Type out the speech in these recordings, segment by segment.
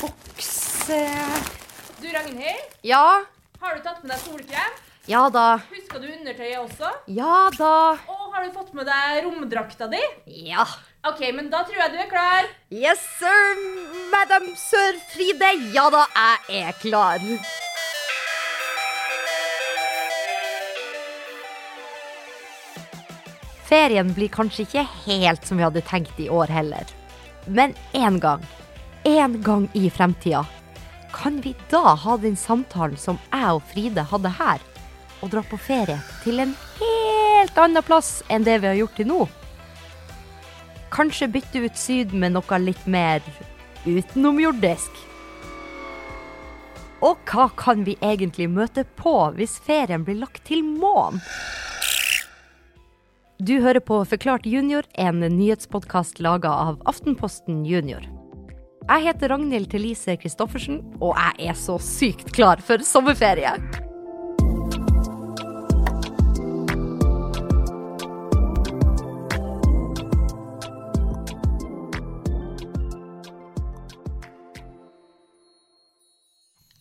bukse Du, Ragnhild, Ja, har du tatt med deg solkrem? ja da. Husker du undertøyet også? Ja da. Og har du fått med deg romdrakta di? Ja. OK, men da tror jeg du er klar. Yes, sir, madam sir Fride. Ja da, jeg er klar. Ferien blir kanskje ikke helt som vi hadde tenkt i år heller. Men en gang, en gang i fremtida, kan vi da ha den samtalen som jeg og Fride hadde her, og dra på ferie til en helt annen plass enn det vi har gjort til nå? Kanskje bytte ut Syd med noe litt mer utenomjordisk? Og hva kan vi egentlig møte på hvis ferien blir lagt til månen? Du hører på Forklart junior, en nyhetspodkast laga av Aftenposten junior. Jeg heter Ragnhild Thelise Christoffersen, og jeg er så sykt klar for sommerferie.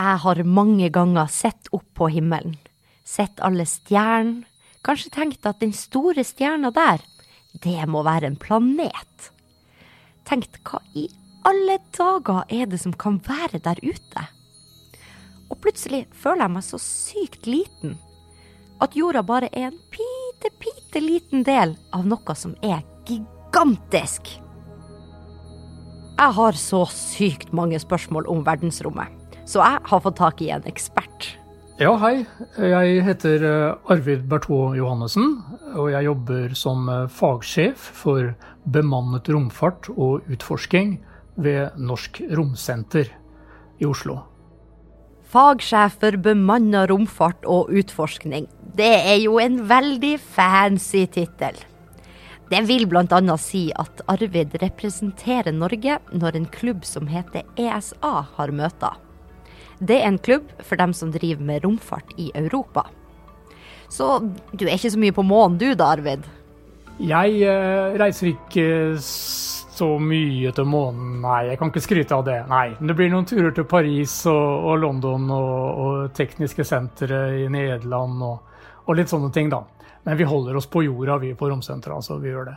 Jeg har mange ganger sett opp på himmelen, sett alle stjernene, kanskje tenkt at den store stjerna der, det må være en planet. Tenkt hva i alle dager er det som kan være der ute? Og plutselig føler jeg meg så sykt liten at jorda bare er en pite, pite liten del av noe som er gigantisk. Jeg har så sykt mange spørsmål om verdensrommet, så jeg har fått tak i en ekspert. Ja, hei. Jeg heter eh, Arvid Bertot Johannessen, og jeg jobber som eh, fagsjef for bemannet romfart og utforsking ved Norsk Romsenter i Oslo. Fagsjef for bemanna romfart og utforskning. Det er jo en veldig fancy tittel. Det vil bl.a. si at Arvid representerer Norge når en klubb som heter ESA har møter. Det er en klubb for dem som driver med romfart i Europa. Så du er ikke så mye på månen du da, Arvid? Jeg eh, reiser ikke så mye til månen, nei. Jeg kan ikke skryte av det. Nei. Men det blir noen turer til Paris og, og London og, og tekniske sentre i Nederland og, og, litt sånne ting, da. Men vi holder oss på jorda, vi på Romsenteret. Altså, vi gjør det.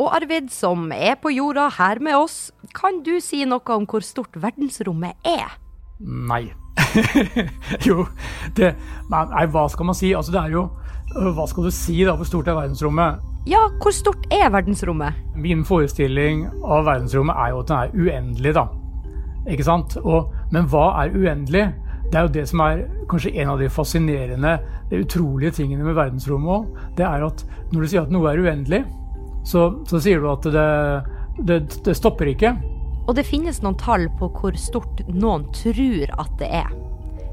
Og Arvid, som er på jorda her med oss, kan du si noe om hvor stort verdensrommet er? Nei. jo, det Nei, hva skal man si? Altså, det er jo Hva skal du si, da? Hvor stort er verdensrommet? Ja, hvor stort er verdensrommet? Min forestilling av verdensrommet er jo at den er uendelig, da. Ikke sant? Og, men hva er uendelig? Det er jo det som er kanskje en av de fascinerende, de utrolige tingene med verdensrommet òg. Det er at når du sier at noe er uendelig, så, så sier du at det, det, det stopper ikke. Og det finnes noen tall på hvor stort noen tror at det er.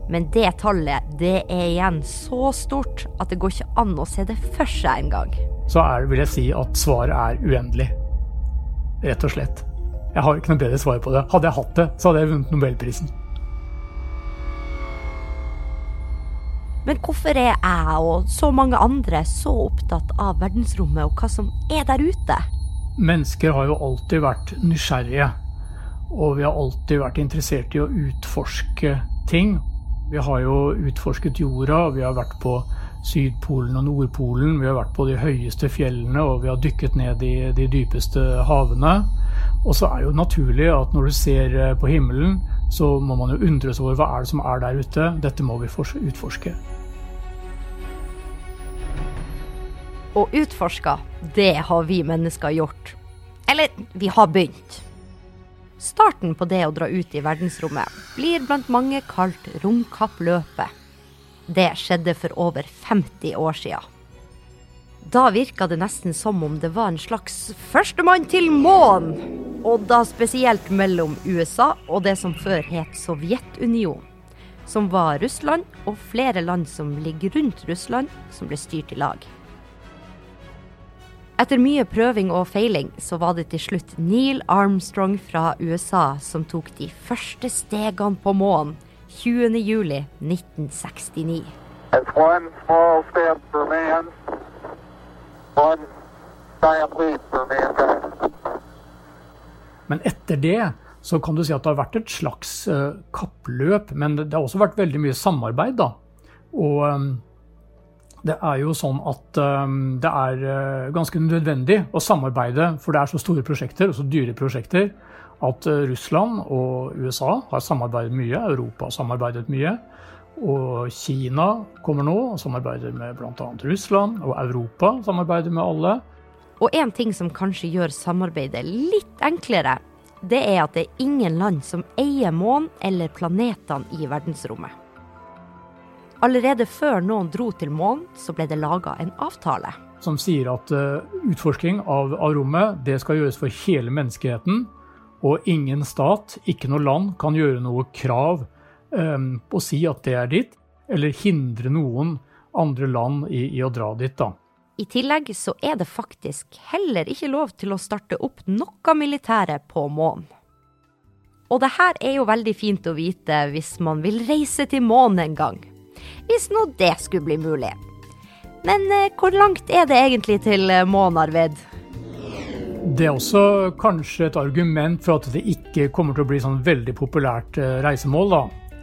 Men det tallet det er igjen så stort at det går ikke an å se det for seg engang. Så er, vil jeg si at svaret er uendelig. Rett og slett. Jeg har ikke noe bedre svar på det. Hadde jeg hatt det, så hadde jeg vunnet Nobelprisen. Men hvorfor er jeg og så mange andre så opptatt av verdensrommet og hva som er der ute? Mennesker har jo alltid vært nysgjerrige. Og vi har alltid vært interessert i å utforske ting. Vi har jo utforsket jorda, vi har vært på Sydpolen og Nordpolen. Vi har vært på de høyeste fjellene, og vi har dykket ned i de dypeste havene. Og så er det jo naturlig at når du ser på himmelen, så må man jo undres over hva er det som er der ute. Dette må vi utforske. Og utforska, det har vi mennesker gjort. Eller, vi har begynt. Starten på det å dra ut i verdensrommet blir blant mange kalt romkappløpet. Det skjedde for over 50 år sia. Da virka det nesten som om det var en slags førstemann til månen! Og da spesielt mellom USA og det som før het Sovjetunionen. Som var Russland og flere land som ligger rundt Russland, som ble styrt i lag. Etter mye prøving og feiling så var det til slutt Neil Armstrong fra USA som tok de første stegene på månen 20.07.1969. juli one small step for man, one giant leap for mankind. Men etter det så kan du si at det har vært et slags eh, kappløp, men det, det har også vært veldig mye samarbeid. da. Og eh, det er jo sånn at eh, det er ganske nødvendig å samarbeide, for det er så store prosjekter og så dyre prosjekter, at eh, Russland og USA har samarbeidet mye, Europa har samarbeidet mye. Og Kina kommer nå og samarbeider med bl.a. Russland, og Europa samarbeider med alle. Og en ting som kanskje gjør samarbeidet litt enklere, det er at det er ingen land som eier månen eller planetene i verdensrommet. Allerede før noen dro til månen, så ble det laga en avtale. som sier at eh, utforsking av, av rommet det skal gjøres for hele menneskeheten. Og ingen stat, ikke noe land, kan gjøre noe krav på å si at det er ditt, eller hindre noen andre land i, i å dra dit. da. I tillegg så er det faktisk heller ikke lov til å starte opp noe militære på månen. Og det her er jo veldig fint å vite hvis man vil reise til månen en gang. Hvis nå det skulle bli mulig. Men eh, hvor langt er det egentlig til eh, månen, Arvid? Det er også kanskje et argument for at det ikke kommer til å bli sånn veldig populært eh, reisemål. da.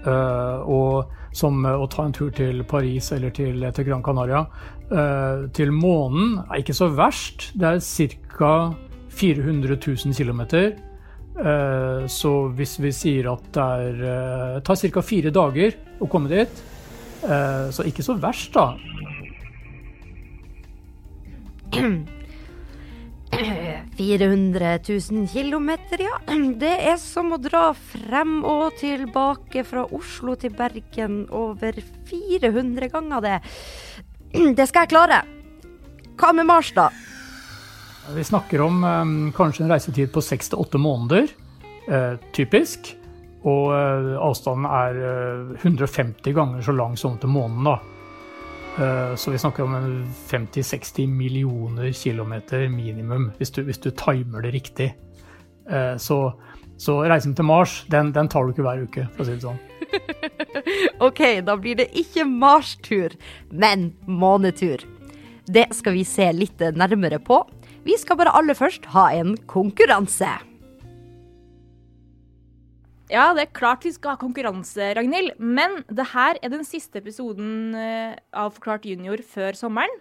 Eh, og som eh, å ta en tur til Paris eller til, til Gran Canaria. Eh, til månen er ikke så verst. Det er ca. 400 000 km. Så hvis vi sier at det er, tar ca. fire dager å komme dit, eh, så ikke så verst, da. 400 000 kilometer, ja. Det er som å dra frem og tilbake fra Oslo til Bergen over 400 ganger det. Det skal jeg klare. Hva med Mars, da? Vi snakker om eh, kanskje en reisetid på seks til åtte måneder, eh, typisk. Og eh, avstanden er eh, 150 ganger så lang som til månen, da. Eh, så vi snakker om 50-60 millioner kilometer minimum, hvis du, hvis du timer det riktig. Eh, så, så reisen til Mars, den, den tar du ikke hver uke, for å si det sånn. Ok, da blir det ikke Mars-tur, men månetur. Det skal vi se litt nærmere på. Vi skal bare aller først ha en konkurranse. Ja, det er klart vi skal ha konkurranse, Ragnhild. Men det her er den siste episoden eh, av Forklart junior før sommeren.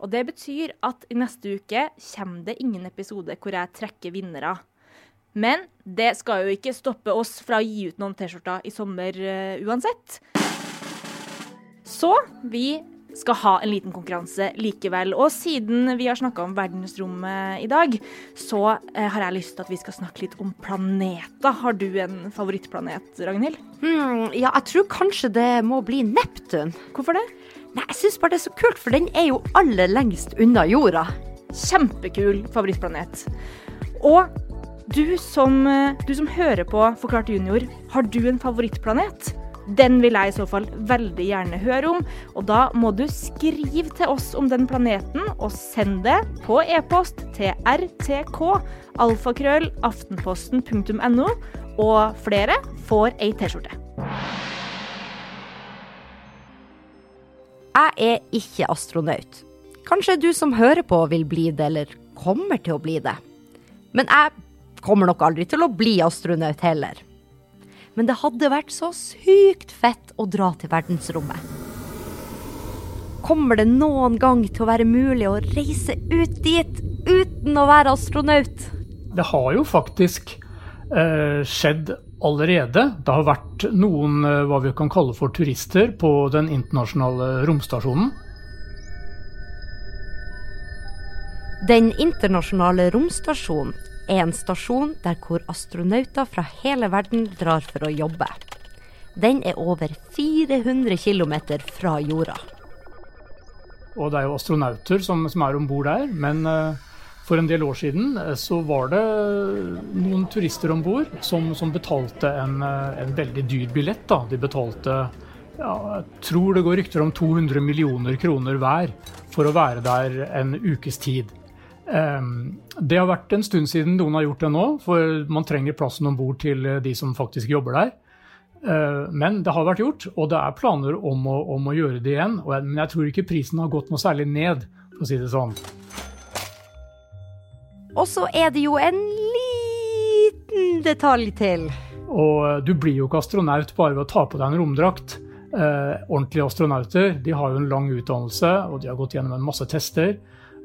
Og det betyr at i neste uke kommer det ingen episode hvor jeg trekker vinnere. Men det skal jo ikke stoppe oss fra å gi ut noen T-skjorter i sommer uh, uansett. Så vi skal ha en liten konkurranse likevel. Og siden vi har snakka om verdensrommet i dag, så eh, har jeg lyst til at vi skal snakke litt om planeter. Har du en favorittplanet, Ragnhild? Hmm, ja, jeg tror kanskje det må bli Neptun. Hvorfor det? Nei, jeg syns bare det er så kult, for den er jo aller lengst unna jorda. Kjempekul favorittplanet. Og du som, eh, du som hører på Forklart junior, har du en favorittplanet? Den vil jeg i så fall veldig gjerne høre om, og da må du skrive til oss om den planeten, og send det på e-post til rtk alfakrøll og flere får ei T-skjorte. Jeg er ikke astronaut. Kanskje du som hører på vil bli det, eller kommer til å bli det. Men jeg kommer nok aldri til å bli astronaut heller. Men det hadde vært så sykt fett å dra til verdensrommet. Kommer det noen gang til å være mulig å reise ut dit uten å være astronaut? Det har jo faktisk eh, skjedd allerede. Det har vært noen eh, hva vi kan kalle for turister på den internasjonale romstasjonen. Den internasjonale romstasjonen en stasjon der hvor astronauter fra hele verden drar for å jobbe. Den er over 400 km fra jorda. Og det er jo astronauter som, som er om bord der. Men eh, for en del år siden eh, så var det noen turister om bord som, som betalte en, eh, en veldig dyr billett. Da. De betalte ja, jeg tror det går rykter om 200 millioner kroner hver for å være der en ukes tid. Ehm, Det har vært en stund siden noen har gjort det nå, for man trenger plassen om bord til eh, de som faktisk jobber der. Eh, Men det har vært gjort, og det er planer om å, om å gjøre det igjen. Men jeg tror ikke prisen har gått noe særlig ned, for å si det sånn. Og så er det jo en liten detalj til. Og eh, du blir jo ikke astronaut bare ved å ta på deg en romdrakt. Eh, ordentlige astronauter de har jo en lang utdannelse, og de har gått gjennom en masse tester.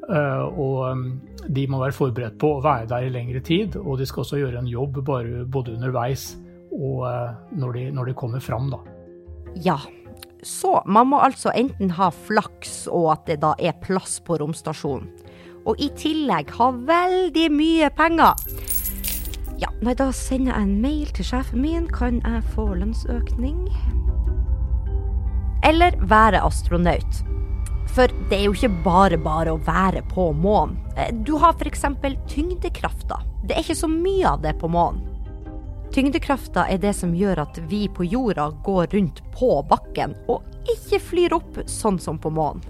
Eh, og um, de må være forberedt på å være der i lengre tid, og de skal også gjøre en jobb bare, både underveis og eh, når, de, når de kommer fram, da. Ja, så man må altså enten ha flaks og at det da er plass på romstasjonen, og i tillegg ha veldig mye penger. Ja, nei, da sender jeg en mail til sjefen min. Kan jeg få lønnsøkning? Eller være astronaut. For det er jo ikke bare bare å være på månen. Eh, Du har f.eks. tyngdekrafta. Det er ikke så mye av det på månen. Tyngdekrafta er det som gjør at vi på jorda går rundt på bakken, og ikke flyr opp sånn som på månen.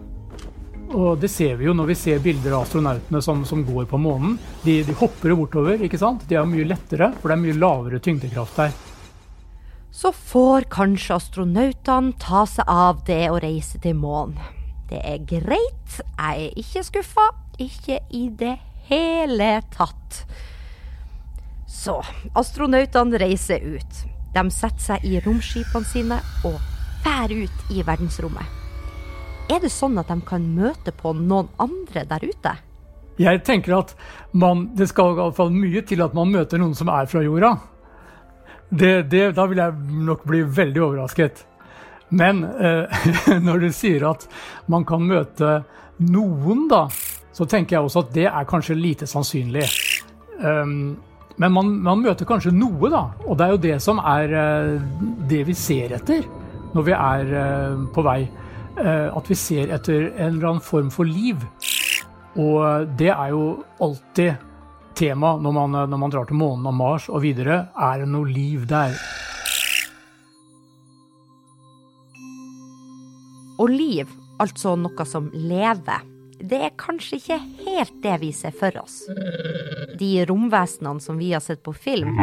Og det ser vi jo når vi ser bilder av astronautene som, som går på månen. De, de hopper jo bortover, ikke sant? De er mye lettere, for det er mye lavere tyngdekraft der. Så får kanskje astronautene ta seg av det å reise til månen. Det er greit, jeg er ikke skuffa. Ikke i det hele tatt. Så astronautene reiser ut. De setter seg i romskipene sine og fær ut i verdensrommet. Er det sånn at de kan møte på noen andre der ute? Jeg tenker at man, det skal i hvert fall mye til at man møter noen som er fra jorda. Det, det, da vil jeg nok bli veldig overrasket. Men eh, når du sier at man kan møte noen, da, så tenker jeg også at det er kanskje lite sannsynlig. Um, men man, man, møter kanskje noe, da. Og det er jo det som er eh, det vi ser etter når vi er eh, på vei. At vi ser etter en eller annen form for liv. Og det er jo alltid tema når man, når man drar til månen og Mars og videre. Er det noe liv der? Og liv, altså noe som lever, det er kanskje ikke helt det vi ser for oss. De romvesenene som vi har sett på film,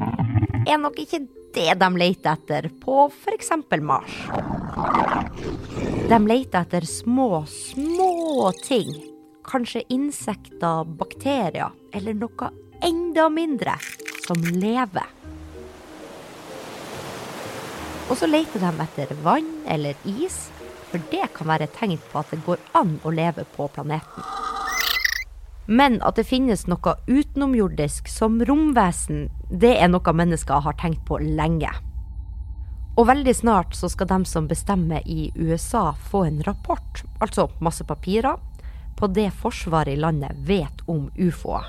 er nok ikke det de leter etter på f.eks. Mars. De leter etter små, små ting. Kanskje insekter, bakterier eller noe enda mindre som lever. Og så leter de etter vann eller is, for det kan være et tegn på at det går an å leve på planeten. Men at det finnes noe utenomjordisk som romvesen, det er noe mennesker har tenkt på lenge. Og veldig snart så skal de som bestemmer i USA få en rapport, altså masse papirer, på det forsvaret i landet vet om ufoer.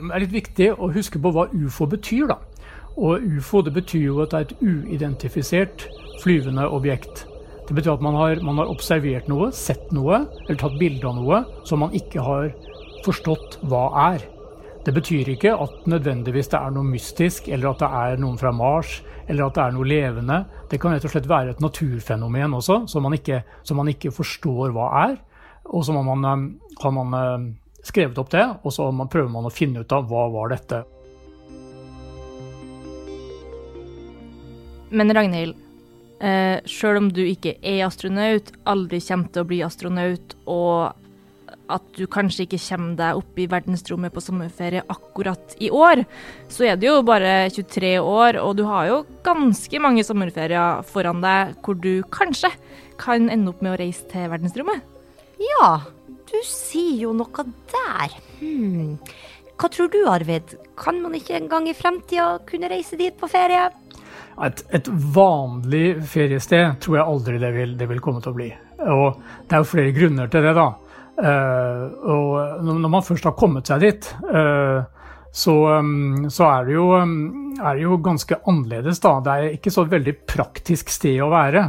Det er litt viktig å huske på hva ufo betyr, da. Og ufo det betyr jo at det er et uidentifisert flyvende objekt. Det betyr at man har, man har, observert noe, sett noe, eller tatt bilde av noe som man ikke har forstått hva er. Det betyr ikke at nødvendigvis det er noe mystisk, eller at det er noen fra Mars, eller at det er noe levende. Det kan rett og slett være et naturfenomen også, som man ikke, som man ikke forstår hva er. Og så har man, har man skrevet opp det, og så prøver man å finne ut av hva var dette. Men Ragnhild, eh, sjøl om du ikke er astronaut, aldri kommer til å bli astronaut, og at du kanskje ikke kommer deg opp i verdensrommet på sommerferie akkurat i år, så er du jo bare 23 år, og du har jo ganske mange sommerferier foran deg hvor du kanskje kan ende opp med å reise til verdensrommet. Ja, du sier jo noe der. Hmm. Hva tror du, Arvid? Kan man ikke en gang i fremtida kunne reise dit på ferie? Et, et, vanlig feriested tror jeg aldri det vil, det vil, komme til å bli. Og det er jo flere grunner til det, da. Uh, og når man først har kommet seg dit, uh, så, um, så er, det jo, um, er, det jo, ganske annerledes, da. Det er ikke så veldig praktisk sted å være.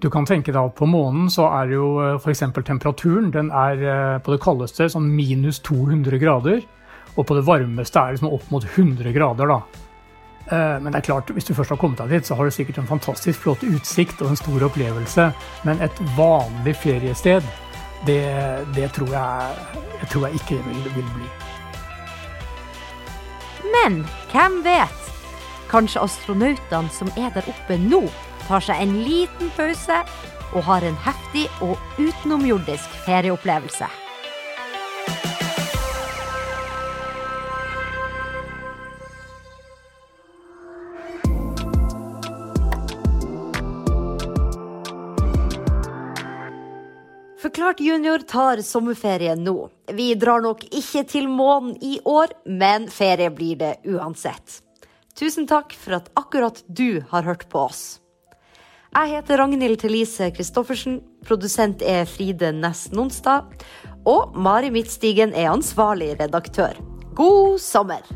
Du kan tenke deg at på månen så er jo f.eks. temperaturen den er på det kaldeste sånn minus 200 grader. Og på det varmeste er det liksom opp mot 100 grader, da. Men det er klart, hvis du først har kommet deg dit, så har du sikkert en fantastisk flott utsikt og en stor opplevelse. Men et vanlig feriested, det, det tror, jeg, jeg tror jeg ikke vil, vil bli. Men hvem vet? Kanskje astronautene som er der oppe nå, tar seg en liten pause og har en heftig og utenomjordisk ferieopplevelse. Forklart junior tar sommerferie nå. Vi drar nok ikke til månen i år, men ferie blir det uansett. Tusen takk for at akkurat du har hørt på oss. Jeg heter Ragnhild Thelise Christoffersen. Produsent er Fride Næss Nonstad. Og Mari Midtstigen er ansvarlig redaktør. God sommer!